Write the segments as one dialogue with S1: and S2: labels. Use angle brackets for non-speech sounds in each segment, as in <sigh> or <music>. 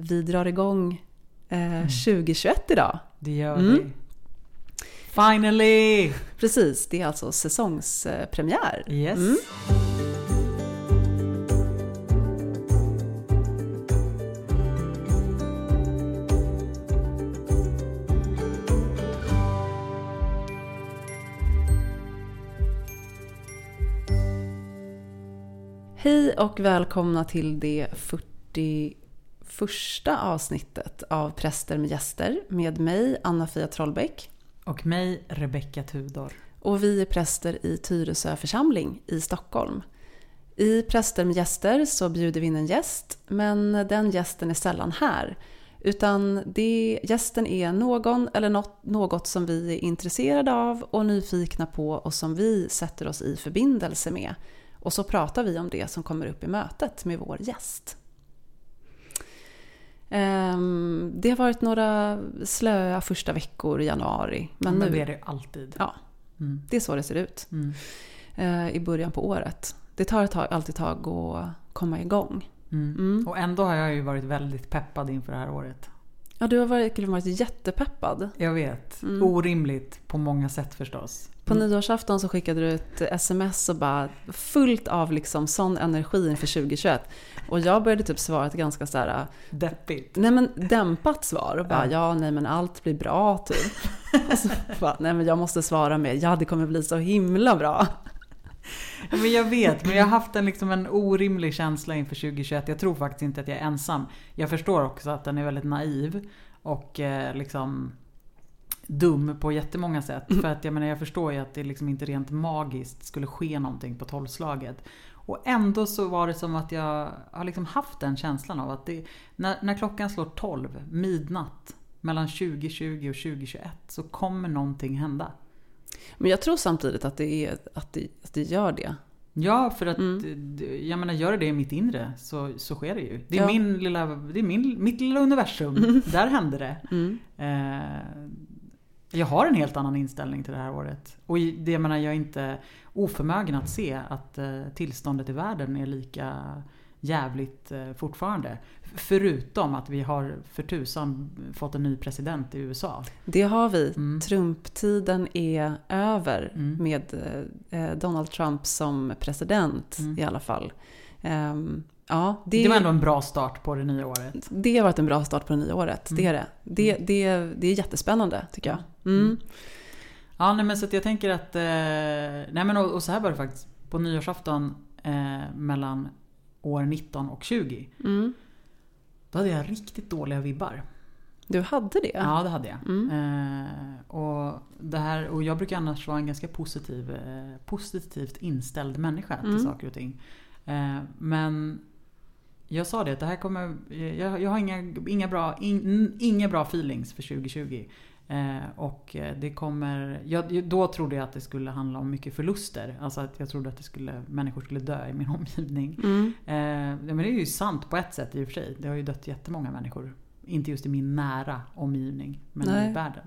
S1: Vi drar igång eh, 2021 idag.
S2: Det gör
S1: Mm.
S2: vi. Finally!
S1: Precis, det är alltså säsongspremiär.
S2: Yes.
S1: Mm. Hej och välkomna till det 41 avsnittet av Präster med gäster med mig, Anna-Fia Trollbäck.
S2: Och mig, Rebecca Tudor.
S1: Och vi är präster i Tyresö församling i Stockholm. I Präster med gäster så bjuder vi in en gäst, men den gästen är sällan här. Utan det, gästen är någon eller något, något som vi är intresserade av och nyfikna på och som vi sätter oss i förbindelse med. Och så pratar vi om det som kommer upp i mötet med vår gäst. Ehm, Det har varit några slöa första veckor i januari. Men,
S2: Men,
S1: nu,
S2: det är det alltid.
S1: Ja.
S2: Mm.
S1: det är så det ser ut
S2: Mm.
S1: eh, i början på året. Det tar ett tag, alltid tag att komma igång.
S2: Mm.
S1: Mm.
S2: Och ändå har jag ju varit väldigt peppad inför det här året.
S1: Ja, du har verkligen varit jättepeppad.
S2: Jag vet.
S1: Mm.
S2: Orimligt på många sätt förstås.
S1: På
S2: Mm.
S1: nyårsafton så skickade du ett sms och bara fullt av liksom sån energi inför 2021. Och jag började typ svara ett ganska så här,
S2: Deppigt.
S1: nej men dämpat svar och bara
S2: Ja.
S1: ja, nej men allt blir bra typ. <laughs> och så bara, nej men jag måste svara med ja det kommer bli så himla bra.
S2: Men jag vet, men jag har haft en, liksom en orimlig känsla inför 2021. Jag tror faktiskt inte att jag är ensam. Jag förstår också att den är väldigt naiv och eh, liksom dum på jättemånga sätt. För att jag menar, jag förstår ju att det liksom inte rent magiskt skulle ske någonting på tolvslaget. Och ändå så var det som att jag har liksom haft den känslan av att det, när, när klockan slår 12, midnatt, mellan 2020 och 2021 så kommer någonting hända.
S1: Men jag tror samtidigt att det, är, att det, att det gör det.
S2: Ja, för att
S1: Mm.
S2: jag menar, gör det i mitt inre så, så sker det ju. Det är,
S1: Ja.
S2: min lilla, det är min, mitt lilla universum. Där händer det.
S1: Mm.
S2: Eh, jag har en helt annan inställning till det här året. Och det, jag menar, jag är inte oförmögen att se att eh, tillståndet i världen är lika jävligt eh, fortfarande. Förutom att vi har för tusan fått en ny president i USA.
S1: Det har vi.
S2: Mm.
S1: Trump-tiden är över
S2: Mm.
S1: med eh, Donald Trump som president
S2: Mm.
S1: i alla fall. Ehm, ja, det,
S2: Det var ändå en bra start på det nya året.
S1: det har varit en bra start på det nya året. Det är det. Det, det, det är jättespännande tycker jag. Mm.
S2: Mm. Ja, nej, men så jag tänker att... Eh, nej men och, och så här var det faktiskt. På nyårsafton eh, mellan år 19 och 20.
S1: Mm.
S2: Då hade jag riktigt dåliga vibbar.
S1: Du hade det?
S2: Ja, det hade jag.
S1: Mm.
S2: Eh, och, det här, och jag brukar annars vara en ganska positiv, eh, positivt inställd människa till
S1: Mm.
S2: saker och ting. Eh, men jag sa det, att det här kommer, jag, jag har inga, inga, bra, in, inga bra feelings för 2020. Eh, och eh, det kommer, jag, då trodde jag att det skulle handla om mycket förluster. Alltså att jag trodde att det skulle, människor skulle dö i min <laughs> omgivning.
S1: Mm.
S2: Eh, men det är ju sant på ett sätt i och för sig. Det har ju dött jättemånga människor. Inte just i min nära omgivning, men
S1: Nej.
S2: i världen.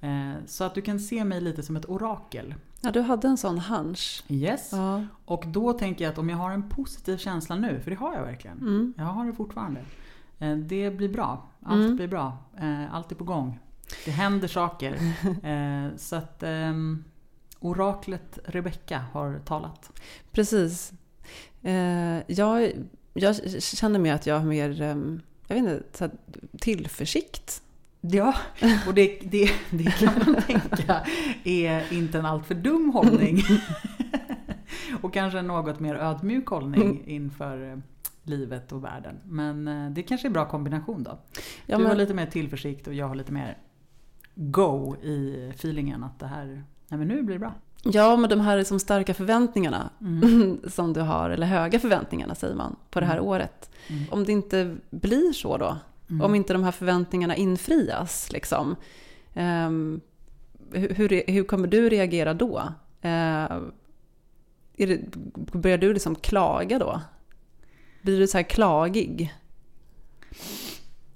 S2: Eh, så att du kan se mig lite som ett orakel.
S1: Ja, du hade en sån hunch.
S2: Yes.
S1: Ja.
S2: Och då tänker jag att om jag har en positiv känsla nu, för det har jag verkligen.
S1: Mm.
S2: Jag har det fortfarande. Eh, det blir bra. Allt
S1: Mm.
S2: blir bra. Eh, allt är på gång. Det händer saker. <laughs> Eh, så att ehm, oraklet Rebecka har talat.
S1: Precis. Eh, jag, jag känner mer att jag har mer ehm, jag vet inte, så här, tillförsikt.
S2: Ja, och det, det, det kan man tänka är inte en alltför dum hållning. <laughs> och kanske en något mer ödmjuk hållning inför eh, livet och världen. Men eh, det kanske är en bra kombination då.
S1: Ja,
S2: du har
S1: men,
S2: lite mer tillförsikt och jag har lite mer go i feelingen att det här, nej men nu blir det bra.
S1: ja, men de här liksom starka förväntningarna
S2: Mm. <laughs>
S1: som du har, eller höga förväntningarna säger man, på det här
S2: Mm.
S1: året.
S2: Mm.
S1: Om det inte blir så då,
S2: Mm.
S1: om inte de här förväntningarna infrias, liksom, ehm, hur, hur, kommer du reagera då? Eh, det, börjar du liksom klaga då? Blir du så här klagig?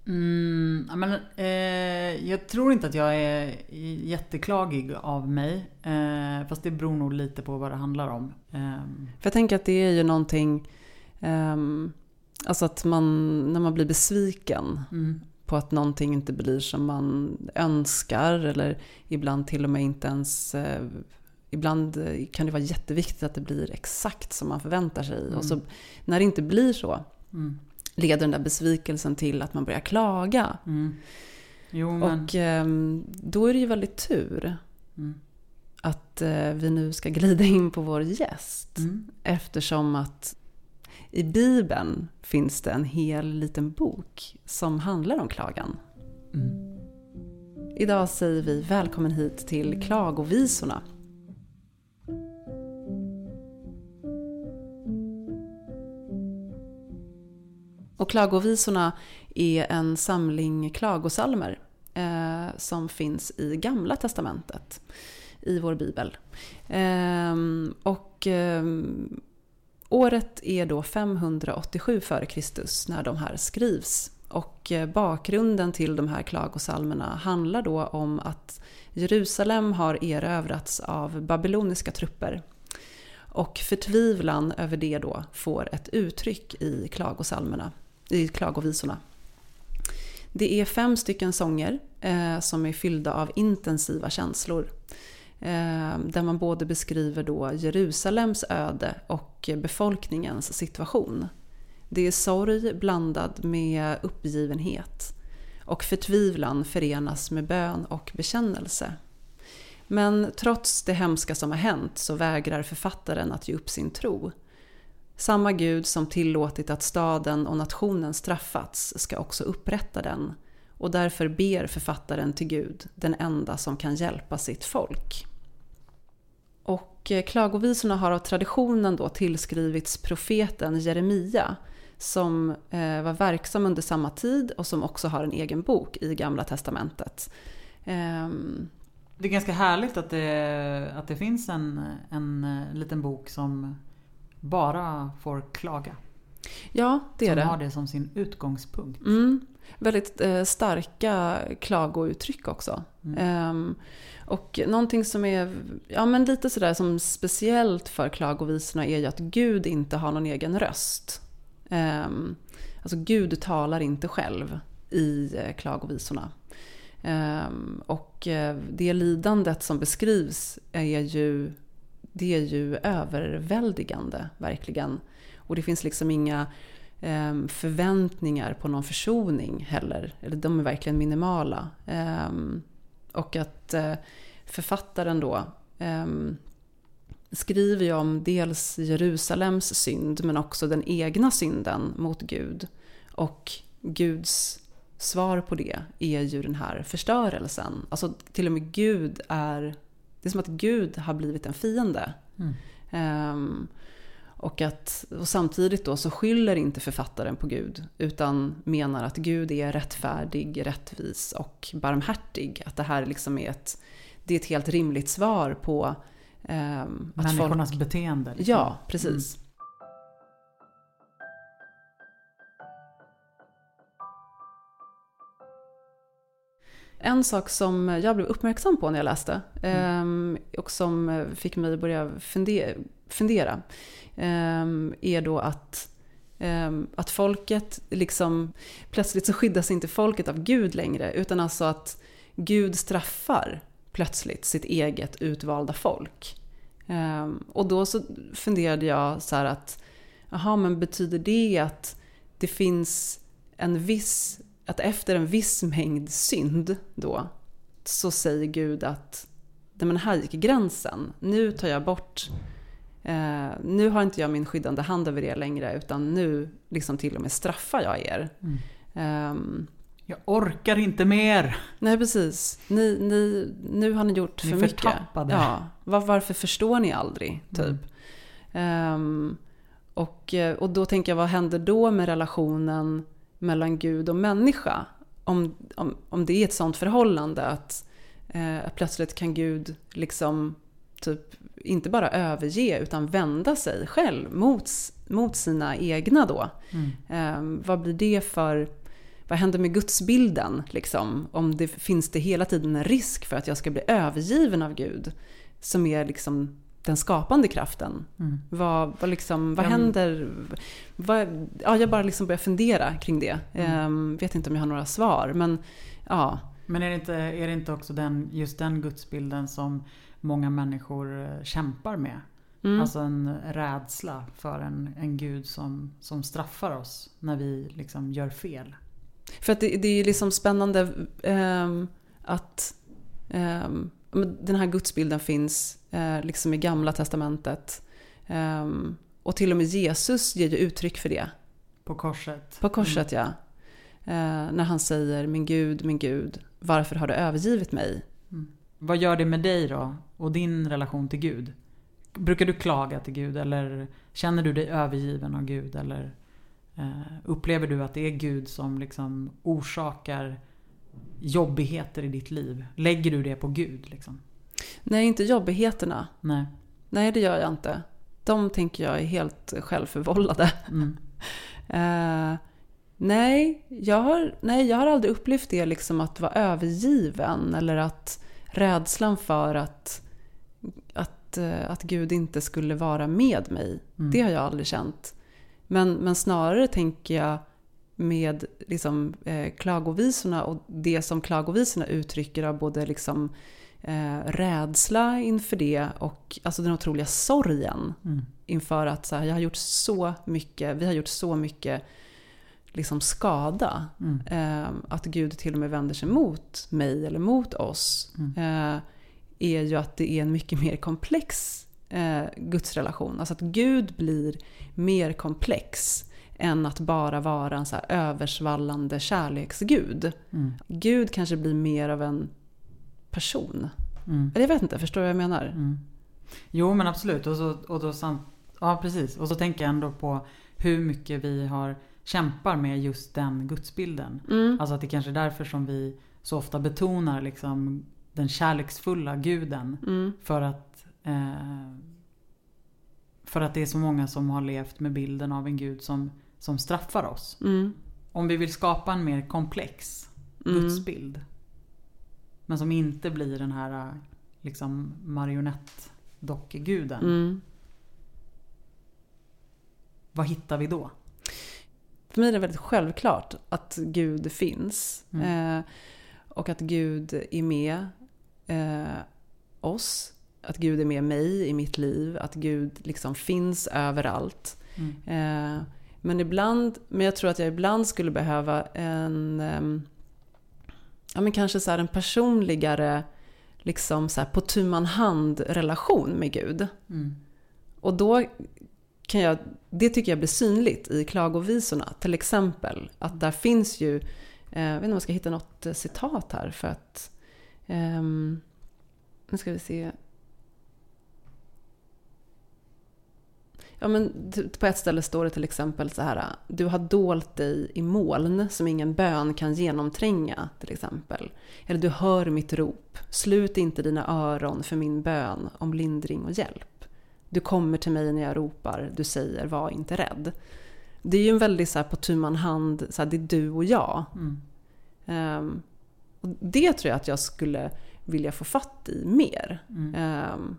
S2: Mm, men, eh, jag tror inte att jag är jätteklagig av mig. Eh, fast det beror nog lite på vad det handlar om. Ehm,
S1: För jag tänker att det är ju någonting... ehm, Alltså att man, när man blir besviken
S2: Mm.
S1: på att någonting inte blir som man önskar eller ibland till och med inte ens... Eh, ibland eh, kan det vara jätteviktigt att det blir exakt som man förväntar sig.
S2: Mm.
S1: Och så när det inte blir så
S2: Mm.
S1: Leder den där besvikelsen till att man börjar klaga.
S2: Mm. Jo men...
S1: Och ehm, då är det ju väldigt tur
S2: Mm.
S1: att eh, vi nu ska glida in på vår gäst.
S2: Mm.
S1: Eftersom att i Bibeln finns det en hel liten bok som handlar om klagan.
S2: Mm.
S1: Idag säger vi välkommen hit till Klagovisorna. Och Klagovisorna är en samling klagosalmer eh, som finns i Gamla Testamentet i vår bibel. Eh, och eh, året är då 587 f.Kr. när de här skrivs. Och eh, bakgrunden till de här klagosalmerna handlar då om att Jerusalem har erövrats av babyloniska trupper. Och förtvivlan över det då får ett uttryck i klagosalmerna, i klagovisorna. Det är fem stycken sånger eh, som är fyllda av intensiva känslor. Eh, där man både beskriver då Jerusalems öde och befolkningens situation. Det är sorg blandad med uppgivenhet. Och förtvivlan förenas med bön och bekännelse. Men trots det hemska som har hänt så vägrar författaren att ge upp sin tro. Samma Gud som tillåtit att staden och nationen straffats ska också upprätta den. Och därför ber författaren till Gud, den enda som kan hjälpa sitt folk. Och eh, klagovisorna har av traditionen då tillskrivits profeten Jeremia som eh, var verksam under samma tid och som också har en egen bok i Gamla Testamentet. Ehm,
S2: det är ganska härligt att det, att det finns en, en eh, liten bok som bara får klaga.
S1: ja, det är
S2: som
S1: det.
S2: har det som sin utgångspunkt.
S1: Mm, väldigt eh, starka klagouttryck också.
S2: Mm.
S1: Ehm, och någonting som är ja, men lite sådär som speciellt för klagovisorna är ju att Gud inte har någon egen röst. Ehm, alltså Gud talar inte själv i eh, klagovisorna. Ehm, och eh, det lidandet som beskrivs är ju, det är ju överväldigande, verkligen. Och det finns liksom inga ehm, förväntningar på någon försoning heller. Eller de är verkligen minimala. Ehm, och att eh, författaren då ehm, skriver ju om dels Jerusalems synd men också den egna synden mot Gud. Och Guds svar på det är ju den här förstörelsen. Alltså till och med Gud är... Det är som att Gud har blivit en fiende.
S2: Mm.
S1: Ehm, och, att, och samtidigt då så skyller inte författaren på Gud utan menar att Gud är rättfärdig, rättvis och barmhärtig. Att det här liksom är ett, det är ett helt rimligt svar på ehm, att folk...
S2: Människornas beteende. liksom.
S1: Ja, precis. En sak som jag blev uppmärksam på när jag läste ehm, och som fick mig att börja fundera, fundera ehm, är då att, ehm, att folket liksom plötsligt så skyddas inte folket av Gud längre utan alltså att Gud straffar plötsligt sitt eget utvalda folk. Och då så funderade jag så här att, jaha men betyder det att det finns en viss, att efter en viss mängd synd då, så säger Gud att, nej men här gick gränsen, nu tar jag bort, eh, nu har inte jag min skyddande hand över er längre utan nu liksom till och med straffar jag er.
S2: Mm.
S1: Ehm,
S2: Jag orkar inte mer!
S1: Nej, precis. Ni, ni, nu har ni gjort
S2: Ni
S1: för mycket.
S2: förtappade.
S1: Ja, var, varför förstår ni aldrig? Typ.
S2: Mm.
S1: Ehm, och, och då tänker jag, vad händer då med relationen mellan Gud och människa? Om, om, om det är ett sånt förhållande att, eh, att plötsligt kan Gud liksom typ inte bara överge utan vända sig själv mot, mot sina egna då.
S2: Mm.
S1: Ehm, vad blir det för... Vad händer med gudsbilden? Liksom? Om det finns det hela tiden en risk för att jag ska bli övergiven av Gud. Som är liksom den skapande kraften.
S2: Mm.
S1: Vad, vad, liksom, vad händer? Vad, ja, jag bara liksom börjar fundera kring det.
S2: Mm.
S1: Ehm, vet inte om jag har några svar, men ja.
S2: Men är det inte, är det inte också den, just den gudsbilden som många människor eh, kämpar med?
S1: Mm.
S2: Alltså en rädsla för en, en gud som, som straffar oss när vi liksom gör fel.
S1: För att det, det är liksom spännande ehm, att men den här gudsbilden finns eh, liksom i gamla testamentet. Ehm, och till och med Jesus ger ju uttryck för det.
S2: På korset.
S1: På korset ja. Eh, när han säger min Gud, min Gud, varför har du övergivit mig?
S2: Vad gör det med dig då? Och din relation till Gud? Brukar du klaga till Gud eller känner du dig övergiven av Gud? Eller eh, upplever du att det är Gud som liksom orsakar jobbigheter i ditt liv? Lägger du det på Gud? Liksom?
S1: Nej, inte jobbigheterna.
S2: Nej.
S1: Nej, det gör jag inte. De tänker jag är helt självförvållade.
S2: Mm. <laughs>
S1: Eh, nej, jag har, nej, jag har aldrig upplevt det liksom att vara övergiven eller att rädslan för att, att, eh, att Gud inte skulle vara med mig.
S2: Mm.
S1: Det har jag aldrig känt. Men, men snarare tänker jag med liksom, eh, klagovisorna och det som klagovisorna uttrycker av både liksom, eh, rädsla inför det och alltså den otroliga sorgen
S2: Mm.
S1: inför att så här, jag har gjort så mycket, vi har gjort så mycket liksom skada.
S2: Mm.
S1: Eh, att Gud till och med vänder sig mot mig eller mot oss.
S2: Mm.
S1: Eh, är ju att det är en mycket mer komplex eh, gudsrelation. Alltså att Gud blir mer komplex än att bara vara en så översvallande kärleksgud.
S2: Mm.
S1: Gud kanske blir mer av en person.
S2: Mm.
S1: Eller jag vet inte, förstår du vad jag menar?
S2: Mm. Jo men absolut. Och, så, och då samt, ja precis. Och så tänker jag ändå på hur mycket vi har kämpar med just den gudsbilden.
S1: Mm.
S2: Alltså att det kanske är därför som vi så ofta betonar liksom den kärleksfulla guden.
S1: Mm.
S2: För att, eh, för att det är så många som har levt med bilden av en gud som, som straffar oss.
S1: Mm.
S2: Om vi vill skapa en mer komplex
S1: Mm.
S2: gudsbild. Men som inte blir den här liksom marionettdockeguden.
S1: Mm.
S2: Vad hittar vi då?
S1: För mig är det väldigt självklart att Gud finns.
S2: Mm.
S1: Eh, och att Gud är med eh, oss. Att Gud är med mig i mitt liv. Att Gud liksom finns överallt.
S2: Mm.
S1: Eh, men ibland, men jag tror att jag ibland skulle behöva en, ehm, ja men kanske så här en personligare, liksom så här på tu man hand relation med Gud.
S2: Mm.
S1: Och då kan jag, det tycker jag blir synligt i klagovisorna. Till exempel att där finns ju, eh, jag vet inte om jag ska hitta något citat här för att, ehm, nu ska vi se. Ja, men på ett ställe står det till exempel så här. Du har dolt dig i moln som ingen bön kan genomtränga. Till exempel. Eller du hör mitt rop. Slut inte dina öron för min bön om lindring och hjälp. Du kommer till mig när jag ropar. Du säger var inte rädd. Det är ju en väldigt så här på tu man hand. Så här, det är du och jag.
S2: Mm.
S1: Ehm, och det tror jag att jag skulle vilja få fatt i mer.
S2: Mm.
S1: Ehm,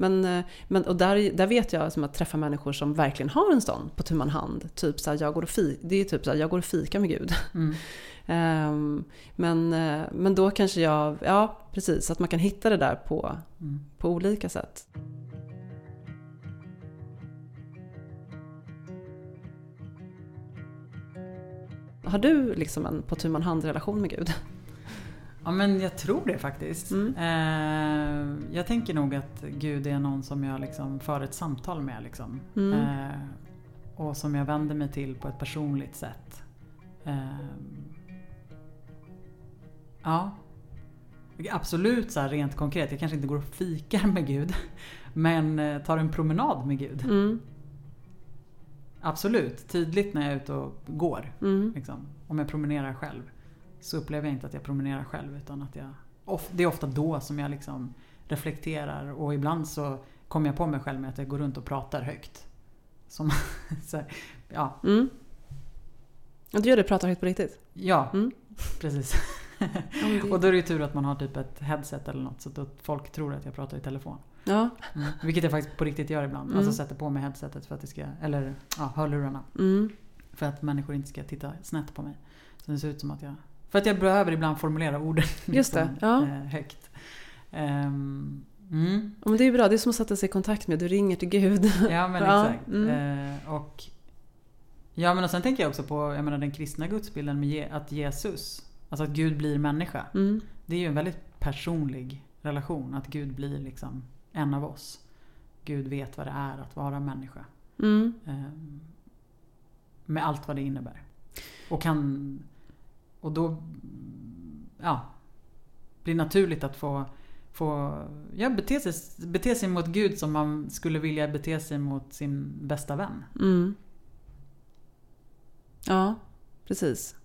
S1: men, eh, men, och där, där vet jag som att träffa människor som verkligen har en sån på tu man hand. Typ så här, jag går och fi, det är typ så här, jag går och fika med Gud.
S2: Mm. <laughs>
S1: Ehm, men, eh, men då kanske jag, ja precis, att man kan hitta det där på,
S2: Mm.
S1: på olika sätt. Har du liksom en på tu man hand relation med Gud?
S2: Ja men jag tror det faktiskt.
S1: Mm.
S2: Eh, jag tänker nog att Gud är någon som jag liksom för ett samtal med. Liksom.
S1: Mm.
S2: Eh, och som jag vänder mig till på ett personligt sätt. Eh, ja. Absolut så här rent konkret. Jag kanske inte går och fikar med Gud. <laughs> Men eh, tar en promenad med Gud.
S1: Mm.
S2: Absolut. Tydligt när jag är ute och går.
S1: Mm.
S2: Liksom. Om jag promenerar själv. Så upplever jag inte att jag promenerar själv. Utan att jag, det är ofta då som jag liksom reflekterar. Och ibland så kommer jag på mig själv med att jag går runt och pratar högt. Som, <laughs> så ja,
S1: Mm. Du gör det, pratar högt på riktigt?
S2: ja
S1: Mm.
S2: precis. <laughs> Och då är det ju tur att man har typ ett headset eller något så att folk tror att jag pratar i telefon.
S1: Ja,
S2: Mm. Vilket jag faktiskt på riktigt gör ibland.
S1: Mm.
S2: Alltså sätter på mig headsetet för att det ska, eller ja, hörlurarna.
S1: mm,
S2: För att människor inte ska titta snett på mig. Så det ser ut som att jag... För att jag behöver ibland formulera orden <laughs>
S1: Just det, ja.
S2: eh, högt. Ehm, mm.
S1: Ja, men det är bra, det är som att sätta sig i kontakt med, du ringer till Gud. <laughs>
S2: Ja men
S1: Ja,
S2: exakt.
S1: mm.
S2: Eh, och, ja men och sen tänker jag också på jag menar, den kristna gudsbilden med att Jesus, alltså att Gud blir människa.
S1: Mm,
S2: Det är ju en väldigt personlig relation. Att Gud blir liksom en av oss. Gud vet vad det är att vara människa. Eh, med allt vad det innebär. Och kan... Och då... Ja. Blir naturligt att få... få ja, bete, sig, bete sig mot Gud som man skulle vilja bete sig mot sin bästa vän.
S1: mm. Ja, precis.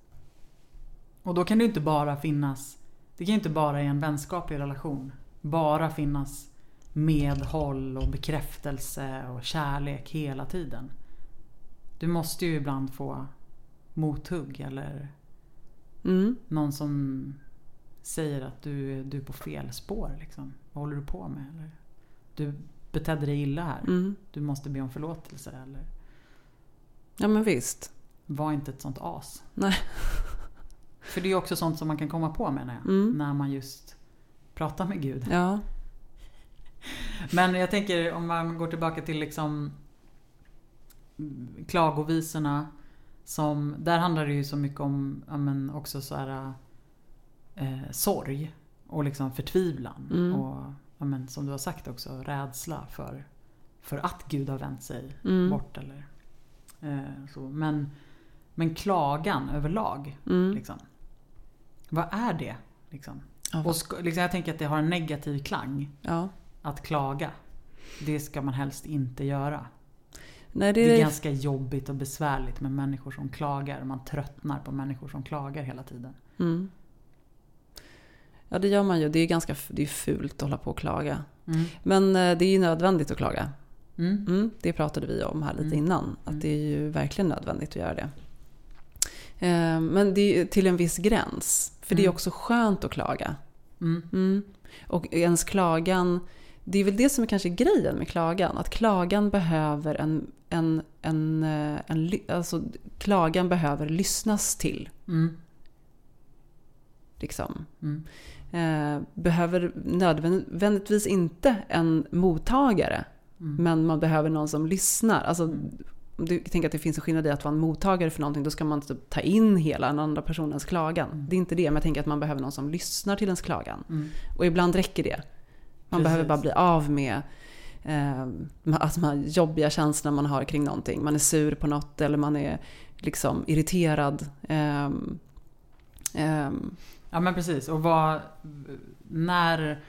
S2: Och då kan det inte bara finnas... Det kan ju inte bara i en vänskaplig relation bara finnas medhåll och bekräftelse och kärlek hela tiden. Du måste ju ibland få mothugg eller
S1: Mm,
S2: någon som säger att du, du är på fel spår. Liksom. Vad håller du på med? Eller, du betedde dig illa här.
S1: mm.
S2: Du måste be om förlåtelse. Eller
S1: Ja men visst.
S2: var inte ett sånt as.
S1: Nej. <laughs>
S2: För det är ju också sånt som man kan komma på menar jag.
S1: Mm.
S2: När man just pratar med Gud.
S1: Ja. <laughs>
S2: Men jag tänker om man går tillbaka till liksom klagovisorna. Som, där handlar det ju så mycket om ja, men också så här, eh, sorg och liksom förtvivlan.
S1: Mm.
S2: Och ja, men, som du har sagt också, rädsla för, för att Gud har vänt sig
S1: Mm.
S2: bort. Eller, eh, så. Men, men klagan överlag.
S1: Mm.
S2: Liksom. Vad är det? Liksom?
S1: Ja,
S2: Och liksom, jag tänker att det har en negativ klang.
S1: ja.
S2: Att klaga. Det ska man helst inte göra.
S1: Nej, det
S2: Det är
S1: är,
S2: ganska jobbigt och besvärligt med människor som klagar. Man tröttnar på människor som klagar hela tiden.
S1: mm. Ja, det gör man ju. Det är ganska det är fult att hålla på och klaga.
S2: Mm.
S1: Men eh, det är ju nödvändigt att klaga.
S2: Mm.
S1: Mm, det pratade vi om här lite
S2: Mm.
S1: innan. Att
S2: Mm.
S1: det är ju verkligen nödvändigt att göra det. Eh, Men det är till en viss gräns. För det är också skönt att klaga. Och ens klagan, det är väl det som är kanske grejen med klagan. Att klagan behöver en, en, en, eh, en, alltså klagan behöver lyssnas till.
S2: Mm.
S1: Liksom.
S2: Mm.
S1: Eh, behöver nödvändigtvis inte en mottagare.
S2: Mm.
S1: Men man behöver någon som lyssnar. Alltså,
S2: Mm.
S1: om du tänker att det finns en skillnad i att vara en mottagare för någonting, då ska man typ ta in hela den andra personens klagan.
S2: Mm.
S1: Det är inte det, men jag tänker att man behöver någon som lyssnar till ens klagan.
S2: Mm.
S1: Och ibland räcker det. Man
S2: Precis.
S1: behöver bara bli av med eh, alltså de här jobbiga känslorna man har kring någonting. Man är sur på något eller man är liksom irriterad. Ehm, ehm,
S2: Ja men precis. Och vad... När...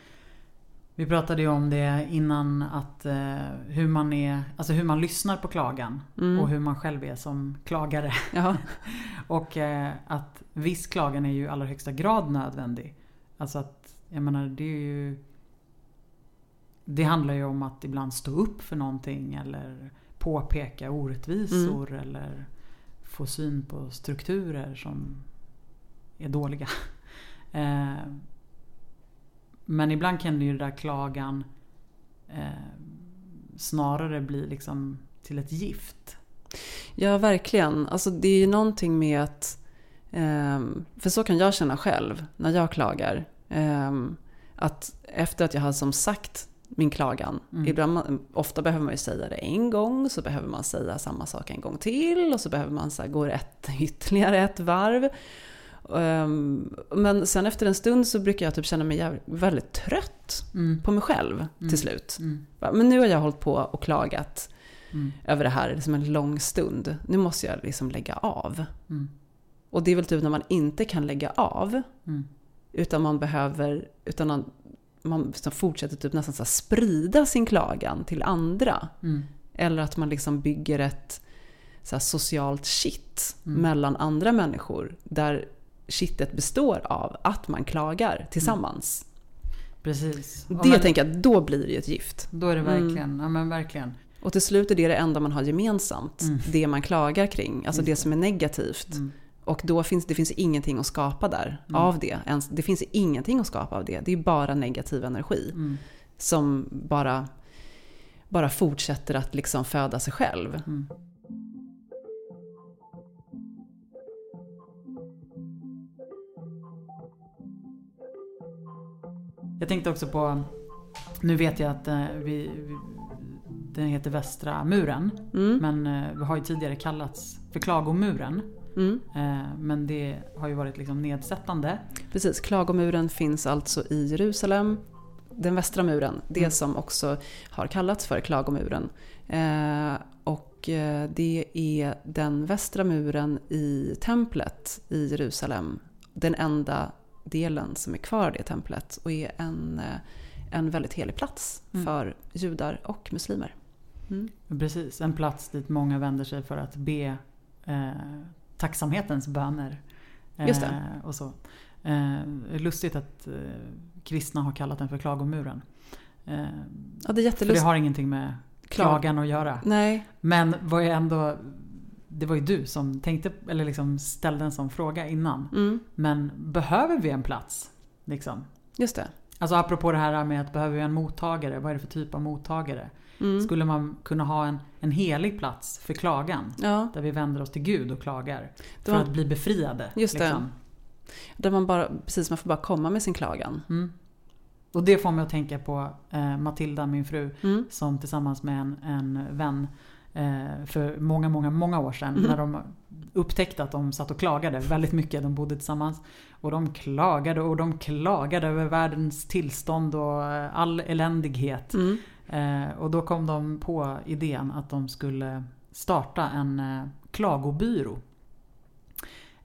S2: Vi pratade ju om det innan att eh, hur man är... Alltså hur man lyssnar på klagan.
S1: mm,
S2: Och hur man själv är som klagare.
S1: ja, <laughs>
S2: Och eh, att viss klagan är ju i allra högsta grad nödvändig. Alltså att, jag menar det är ju... Det handlar ju om att ibland stå upp för någonting eller påpeka orättvisor eller få syn på strukturer som är dåliga. <laughs> Eh, men ibland kan det ju det där klagan eh, snarare bli liksom till ett gift.
S1: ja, verkligen. Alltså, det är ju någonting med att... ehm, för så kan jag känna själv när jag klagar. ehm, att efter att jag har som sagt min klagan.
S2: Mm.
S1: Ibland, ofta behöver man ju säga det en gång, så behöver man säga samma sak en gång till och så behöver man så här, gå ett, <laughs> ytterligare ett varv. Ehm, men sen efter en stund så brukar jag typ känna mig jävligt, väldigt trött
S2: Mm.
S1: på mig själv
S2: Mm.
S1: till slut.
S2: Mm.
S1: Men nu har jag hållit på och klagat
S2: Mm.
S1: över det här liksom en lång stund. Nu måste jag liksom lägga av.
S2: Mm.
S1: Och det är väl typ när man inte kan lägga av,
S2: Mm.
S1: utan man behöver, utan man, man liksom fortsätter typ nästan så sprida sin klagan till andra.
S2: Mm.
S1: Eller att man liksom bygger ett så socialt kitt
S2: Mm.
S1: mellan andra människor. Där kittet består av att man klagar tillsammans.
S2: Precis. Ja,
S1: Det
S2: men
S1: tänker jag, då blir det ju ett gift.
S2: Då är det
S1: Mm.
S2: verkligen, ja men verkligen.
S1: Och till slut är det det enda man har gemensamt.
S2: Mm.
S1: Det man klagar kring, alltså det
S2: det.
S1: som är negativt.
S2: Mm.
S1: Och då finns det finns ingenting att skapa där av det. Det finns ingenting att skapa av det. Det är bara negativ energi.
S2: Mm.
S1: Som bara, bara fortsätter att liksom föda sig själv.
S2: Mm. Jag tänkte också på, nu vet jag att eh, vi, vi, den heter Västra muren.
S1: Mm.
S2: Men eh, har ju tidigare kallats för Klagomuren.
S1: Mm.
S2: Eh, men det har ju varit liksom nedsättande.
S1: Precis, klagomuren finns alltså i Jerusalem. Den västra muren, det
S2: Mm.
S1: som också har kallats för klagomuren. Eh, och eh, det är den västra muren i templet i Jerusalem. Den enda delen som är kvar av det templet och är en, en väldigt helig plats
S2: Mm.
S1: för judar och muslimer. Mm.
S2: Precis, en plats dit många vänder sig för att be eh, tacksamhetens böner. Eh,
S1: Just det.
S2: Och så. Eh, lustigt att eh, kristna har kallat den för klagomuren. Eh,
S1: Ja, det är
S2: för det har ingenting med
S1: Klag-
S2: klagan att göra.
S1: Nej,
S2: Men var jag ändå, det var ju du som tänkte, eller liksom ställde en sån fråga innan.
S1: mm,
S2: Men behöver vi en plats? Liksom?
S1: just det.
S2: Alltså apropå det här med att behöver vi en mottagare? Vad är det för typ av mottagare?
S1: Mm.
S2: Skulle man kunna ha en, en helig plats för klagan?
S1: Ja,
S2: Där vi vänder oss till Gud och klagar. För
S1: var-
S2: att bli befriade.
S1: Just det.
S2: liksom.
S1: där man bara, precis, man får bara komma med sin klagan.
S2: Mm. Och det får mig att tänka på eh, Matilda, min fru,
S1: Mm.
S2: som tillsammans med en, en vän eh, för många, många, många år sedan
S1: Mhm.
S2: när de upptäckte att de satt och klagade väldigt mycket. De bodde tillsammans. Och de klagade och de klagade över världens tillstånd och eh, all eländighet.
S1: Mm.
S2: Eh, och då kom de på idén att de skulle starta en eh, klagobyrå.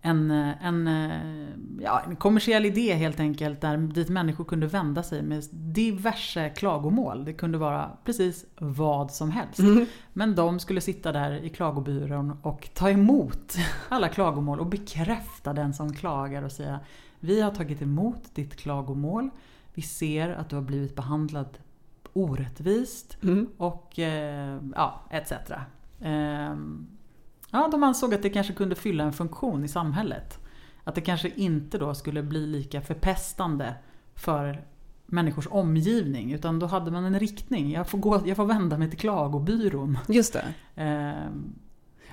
S2: En, eh, en, eh, ja, en kommersiell idé helt enkelt där dit människor kunde vända sig med diverse klagomål. Det kunde vara precis vad som helst.
S1: Mm.
S2: Men de skulle sitta där i klagobyrån och ta emot alla klagomål och bekräfta den som klagar och säga Vi har tagit emot ditt klagomål. Vi ser att du har blivit behandlad orättvist
S1: Mm.
S2: och eh, ja, etc. Ehm, ja, de ansåg att det kanske kunde fylla en funktion i samhället. Att det kanske inte då skulle bli lika förpestande för människors omgivning. Utan då hade man en riktning. Jag får, gå, jag får vända mig till klagobyrån.
S1: Just det.
S2: Ehm,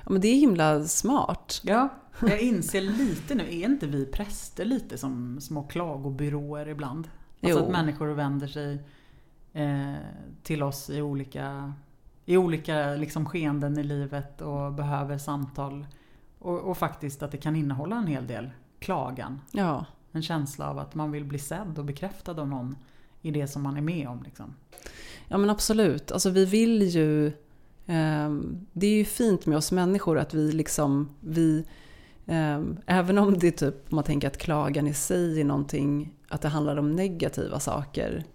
S1: Ja, men det är himla smart.
S2: ja, jag inser lite nu, är inte vi präster lite som små klagobyråer ibland? Alltså
S1: Jo.
S2: att människor vänder sig eh, till oss i olika, i olika liksom skeenden i livet och behöver samtal. Och, och faktiskt att det kan innehålla en hel del klagan.
S1: Ja.
S2: En känsla av att man vill bli sedd och bekräftad av någon i det som man är med om. Liksom.
S1: ja, men absolut. Alltså vi vill ju... ehm, det är ju fint med oss människor att vi liksom... Vi, ehm, även om det typ, man tänker att klagan i sig är någonting, att det handlar om negativa saker.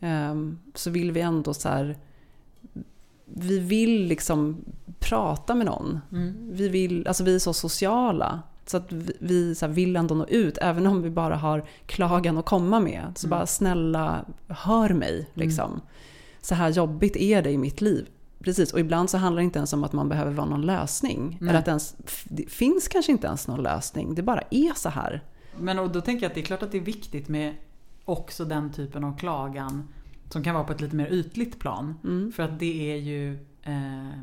S1: Ehm, så vill vi ändå så här... Vi vill liksom prata med någon. Vi, vill, alltså vi är så sociala. Så att vi, så vill ändå nå ut, även om vi bara har klagan att komma med. Så
S2: Mm.
S1: bara snälla, hör mig. Liksom. Så här jobbigt är det i mitt liv. Precis, och ibland så handlar det inte ens om att man behöver vara någon lösning.
S2: Nej.
S1: Eller att ens, det finns kanske inte ens någon lösning, det bara är så här.
S2: Men och då tänker jag att det är klart att det är viktigt med också den typen av klagan som kan vara på ett lite mer ytligt plan.
S1: Mm.
S2: För att det är ju, eh,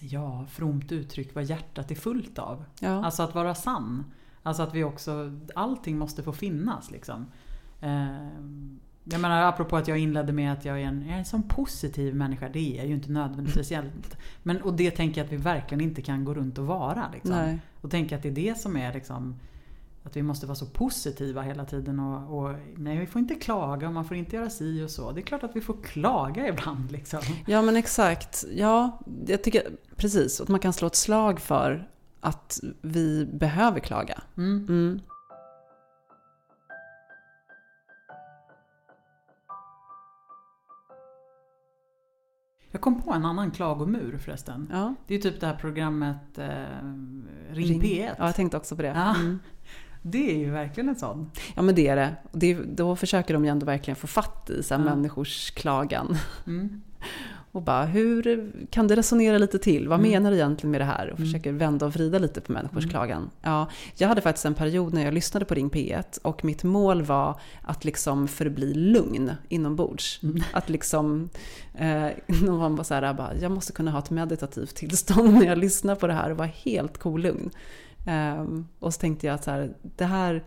S2: ja, fromt uttryck vad hjärtat är fullt av.
S1: Ja.
S2: Alltså att vara sann. Alltså att vi också, allting måste få finnas liksom. Eh, jag menar apropå att jag inledde med att jag är en, jag är en sån positiv människa. Det är jag ju inte nödvändigtvis. Men, och det tänker jag att vi verkligen inte kan gå runt och vara. Liksom.
S1: Nej.
S2: Och tänka att det är det som är liksom att vi måste vara så positiva hela tiden och, och nej, vi får inte klaga och man får inte göra si och så. Det är klart att vi får klaga ibland liksom.
S1: ja men exakt. Ja, jag tycker precis att man kan slå ett slag för att vi behöver klaga.
S2: Mm.
S1: Mm.
S2: Jag kom på en annan klagomur förresten.
S1: Ja.
S2: Det är ju typ det här programmet eh, Ring, P1.
S1: Ja, jag tänkte också på det.
S2: Ja.
S1: Mm.
S2: Det är ju verkligen en sån.
S1: Ja men det är det. det då försöker de ju ändå verkligen få fatt i så här,
S2: Ja.
S1: människors klagan.
S2: Mm. <laughs>
S1: Och bara, hur kan det resonera lite till? Vad
S2: Mm.
S1: menar du egentligen med det här? Och
S2: Mm.
S1: försöker vända och vrida lite på människors
S2: Mm.
S1: klagan. Ja, jag hade faktiskt en period när jag lyssnade på Ring P1 och mitt mål var att liksom förbli lugn inombords.
S2: Mm. <laughs>
S1: Att liksom, eh, <laughs> någon var så här, bara, jag måste kunna ha ett meditativt tillstånd när jag lyssnar på det här och vara helt kolugn. Ehm, och så tänkte jag att så här, det här,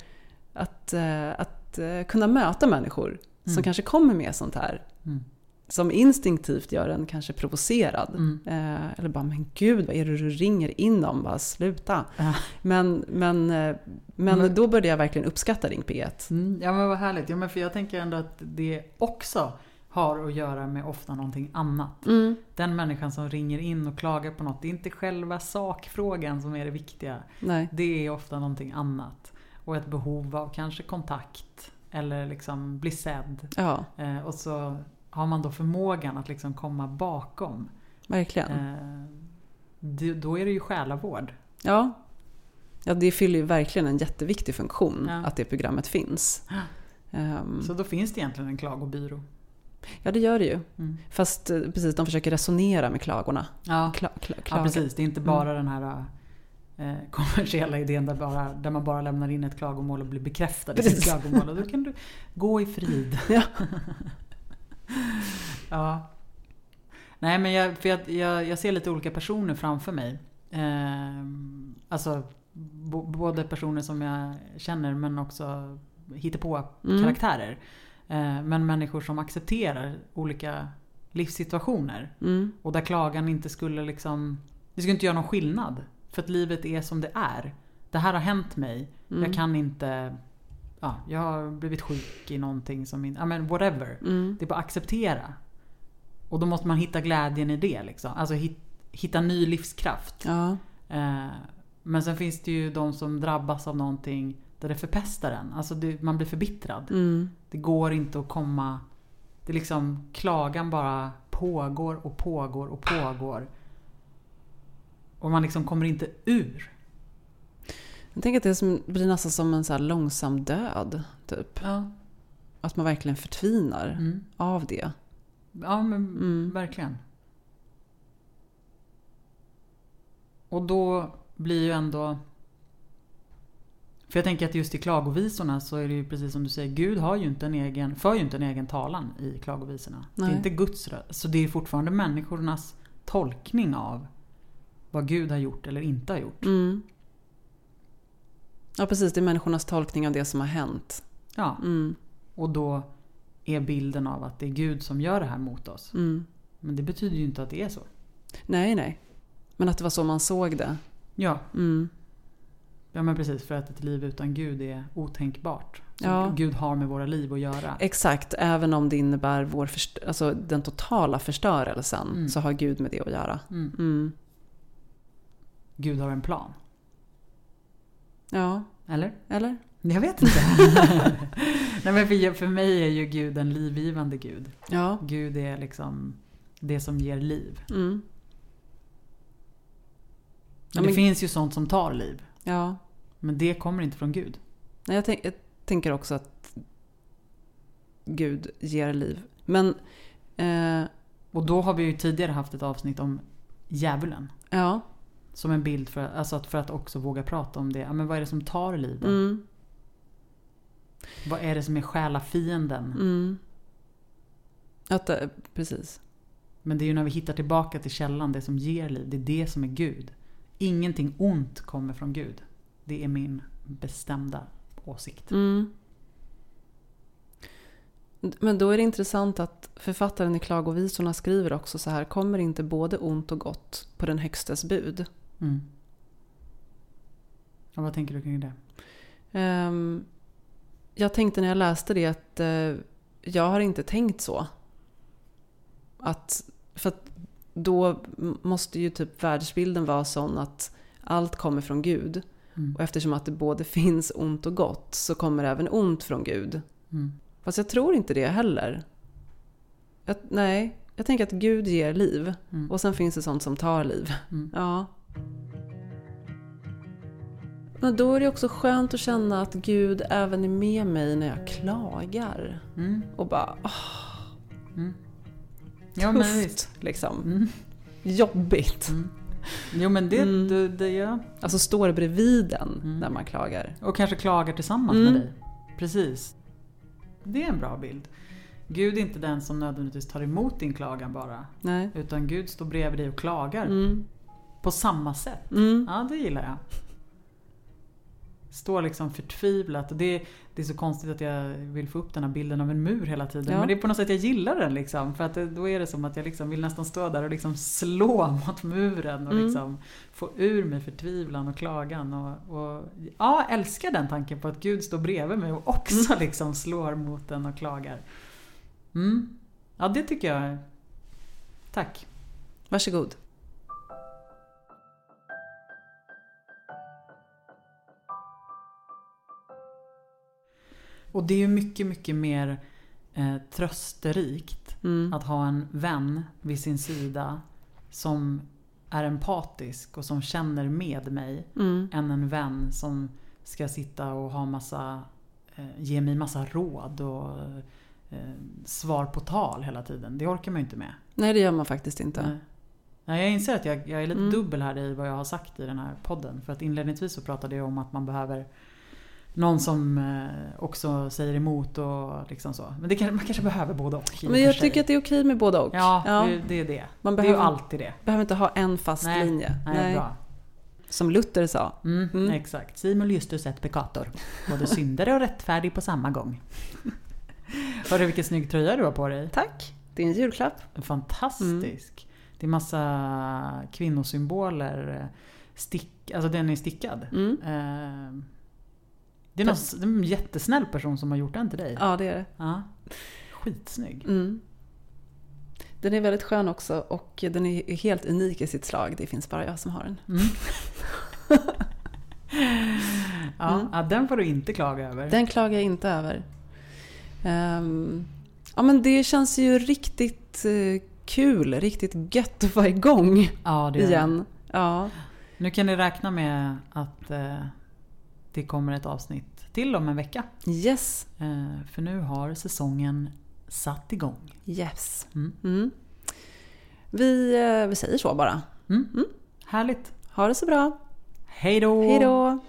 S1: att, eh, att eh, kunna möta människor som
S2: Mm.
S1: kanske kommer med sånt här,
S2: Mm.
S1: som instinktivt gör en kanske provocerad.
S2: Mm.
S1: Eh, eller bara, men gud vad är det du ringer in om? Bara sluta.
S2: Ja.
S1: Men, men, men
S2: Men-
S1: då började jag verkligen uppskatta Ring P1.
S2: Mm, ja men vad härligt. Ja, men för jag tänker ändå att det också har att göra med ofta någonting annat.
S1: Mm.
S2: Den människan som ringer in och klagar på något, det är inte själva sakfrågan som är det viktiga.
S1: Nej.
S2: Det är ofta någonting annat. Och ett behov av kanske kontakt eller liksom bli sedd.
S1: Ja,
S2: Eh, och så har man då förmågan att liksom komma bakom.
S1: verkligen.
S2: Eh, det, då är det ju själavård.
S1: Ja. ja, det fyller ju verkligen en jätteviktig funktion
S2: Ja.
S1: att det programmet finns. <gasps> Ehm,
S2: Så då finns det egentligen en klagobyrå.
S1: Ja, det gör det ju.
S2: Mm.
S1: Fast eh, precis, de försöker resonera med klagorna.
S2: Ja.
S1: Kla, kla,
S2: Ja
S1: klaga.
S2: precis, det är inte bara den här eh, kommersiella idén där, bara, där man bara lämnar in ett klagomål och blir bekräftad i sitt
S1: Precis.
S2: klagomål. Och då kan du gå i frid. <laughs>
S1: Ja. <laughs>
S2: ja. Nej men jag, för jag, jag, jag ser lite olika personer framför mig. Eh, alltså bo, både personer som jag känner men också på
S1: Mm.
S2: karaktärer. Eh, men människor som accepterar olika livssituationer.
S1: Mm.
S2: Och där klagan inte skulle liksom... Det skulle inte göra någon skillnad. För att livet är som det är. Det här har hänt mig.
S1: Mm.
S2: Jag kan inte... Ja, jag har blivit sjuk i någonting som inte... Ja men whatever.
S1: Mm.
S2: Det är bara att acceptera. Och då måste man hitta glädjen i det liksom. Alltså hit, hitta ny livskraft.
S1: Ja.
S2: Eh, men sen finns det ju de som drabbas av någonting där det förpestar en. Alltså det, man blir förbittrad.
S1: Mm.
S2: Det går inte att komma... Det är liksom, klagan bara pågår och pågår och pågår. Och man liksom kommer inte ur.
S1: Jag tänker att det som, blir nästan som en så långsam död. Typ.
S2: Ja.
S1: Att man verkligen förtvinar
S2: Mm.
S1: av det.
S2: Ja men
S1: Mm.
S2: verkligen. Och då blir ju ändå... För jag tänker att just i klagovisorna så är det ju precis som du säger, Gud har ju inte en egen, för ju inte en egen talan i klagovisorna. Det
S1: Nej.
S2: är inte Guds röst. Så det är fortfarande människornas tolkning av vad Gud har gjort eller inte har gjort.
S1: Mm. Ja precis, det är människornas tolkning av det som har hänt.
S2: Ja,
S1: Mm.
S2: och då är bilden av att det är Gud som gör det här mot oss.
S1: Mm.
S2: Men det betyder ju inte att det är så.
S1: Nej, nej. Men att det var så man såg det.
S2: Ja,
S1: Mm.
S2: Ja men precis, för att ett liv utan Gud är otänkbart.
S1: Ja.
S2: Gud har med våra liv att göra.
S1: Exakt, även om det innebär vår alltså den totala förstörelsen
S2: Mm.
S1: så har Gud med det att göra.
S2: Mm.
S1: Mm.
S2: Gud har en plan.
S1: Ja,
S2: Eller?
S1: eller?
S2: Jag vet inte. <laughs> Nej men för, för mig är ju Gud en livgivande Gud.
S1: Ja.
S2: Gud är liksom det som ger liv.
S1: Mm.
S2: Men
S1: Ja,
S2: det
S1: men-
S2: finns ju sånt som tar liv.
S1: Ja.
S2: Men det kommer inte från Gud.
S1: Nej, jag, tänk, jag tänker också att Gud ger liv. Men, eh,
S2: Och då har vi ju tidigare haft ett avsnitt om djävulen.
S1: ja.
S2: Som en bild för, alltså att, för att också våga prata om det. Ja, men vad är det som tar liv då?
S1: Mm.
S2: Vad är det som är själafienden?
S1: Mm. Att, eh, precis.
S2: Men det är ju när vi hittar tillbaka till källan, det som ger liv. Det är det som är Gud. Ingenting ont kommer från Gud. Det är min bestämda åsikt.
S1: Mm. Men då är det intressant att författaren i Klagovisorna skriver också så här. Kommer inte både ont och gott på den högstes bud?
S2: Mm. Och vad tänker du kring det?
S1: Ehm, jag tänkte när jag läste det att eh, jag har inte tänkt så. Att, för att då måste ju typ världsbilden vara sån att allt kommer från Gud.
S2: Mm.
S1: Och eftersom att det både finns ont och gott så kommer även ont från Gud.
S2: Mm.
S1: Fast jag tror inte det heller. Jag, nej, jag tänker att Gud ger liv.
S2: Mm.
S1: Och sen finns det sånt som tar liv.
S2: Mm.
S1: Ja. Men då är det också skönt att känna att Gud även är med mig när jag klagar.
S2: Mm.
S1: Och bara,
S2: Mm. Ja, men
S1: tufft. liksom.
S2: Mm.
S1: Jobbigt.
S2: Mm. Jo men det,
S1: Mm.
S2: det, det ja.
S1: Alltså står bredvid en
S2: Mm.
S1: när man klagar.
S2: Och kanske klagar tillsammans
S1: Mm.
S2: med dig. Precis. Det är en bra bild. Gud är inte den som nödvändigtvis tar emot din klagan bara.
S1: Nej.
S2: Utan Gud står bredvid dig och klagar.
S1: Mm.
S2: På samma sätt.
S1: Mm.
S2: Ja, det gillar jag. Står liksom förtvivlat. Och det, det är så konstigt att jag vill få upp den här bilden av en mur hela tiden.
S1: Ja.
S2: Men det är på något sätt jag gillar den liksom. För att det, då är det som att jag liksom vill nästan stå där och liksom slå <laughs> mot muren. Och
S1: Mm.
S2: liksom få ur mig förtvivlan och klagan. Och, och, ja, älskar den tanken på att Gud står bredvid mig och också
S1: Mm.
S2: liksom slår mot den och klagar. Mm. Ja, det tycker jag. Tack.
S1: Varsågod.
S2: Och det är ju mycket, mycket mer eh, trösterikt
S1: Mm.
S2: att ha en vän vid sin sida som är empatisk och som känner med mig
S1: Mm.
S2: än en vän som ska sitta och ha massa, eh, ge mig massa råd och eh, svar på tal hela tiden. Det orkar man ju inte med.
S1: Nej, det gör man faktiskt inte.
S2: Nej. Nej, jag inser att jag, jag är lite
S1: Mm.
S2: dubbel här i vad jag har sagt i den här podden. För att inledningsvis så pratade jag om att man behöver någon som eh, också säger emot och liksom så. Men det man kanske behöver både och.
S1: Men jag tycker att det är okej med båda och.
S2: Ja,
S1: Ja.
S2: Det, det är det.
S1: Man
S2: det är ju
S1: behöver,
S2: alltid det.
S1: behöver inte ha en fast
S2: Nej,
S1: linje.
S2: Nej, bra.
S1: Som Luther sa.
S2: Mm,
S1: Mm.
S2: Exakt. Simul justus et peccator. Både syndare och rättfärdig på samma gång. <laughs> Hörru vilken snygg tröja du har på dig.
S1: Tack! Det är en julklapp.
S2: Fantastisk. Det är massa kvinnosymboler. Stick, alltså den är stickad.
S1: Mm.
S2: Eh, Det är, någon, det är en jättesnäll person som har gjort den till dig.
S1: Ja, det är det.
S2: Ja. Skitsnygg.
S1: Mm. Den är väldigt skön också och den är helt unik i sitt slag. Det finns bara jag som har den.
S2: Mm. <laughs> ja,
S1: Mm.
S2: ja, den får du inte klaga över.
S1: Den klagar jag inte över. Ehm, ja, men det känns ju riktigt eh, kul, riktigt gött att vara igång
S2: ja,
S1: igen. Ja.
S2: Nu kan ni räkna med att eh, det kommer ett avsnitt till om en vecka.
S1: Yes.
S2: Eh, för nu har säsongen satt igång.
S1: Yes.
S2: Mm.
S1: Mm. Vi, eh, vi säger så bara.
S2: Mm.
S1: Mm.
S2: Härligt.
S1: Ha det så bra.
S2: Hej då!
S1: Hej då!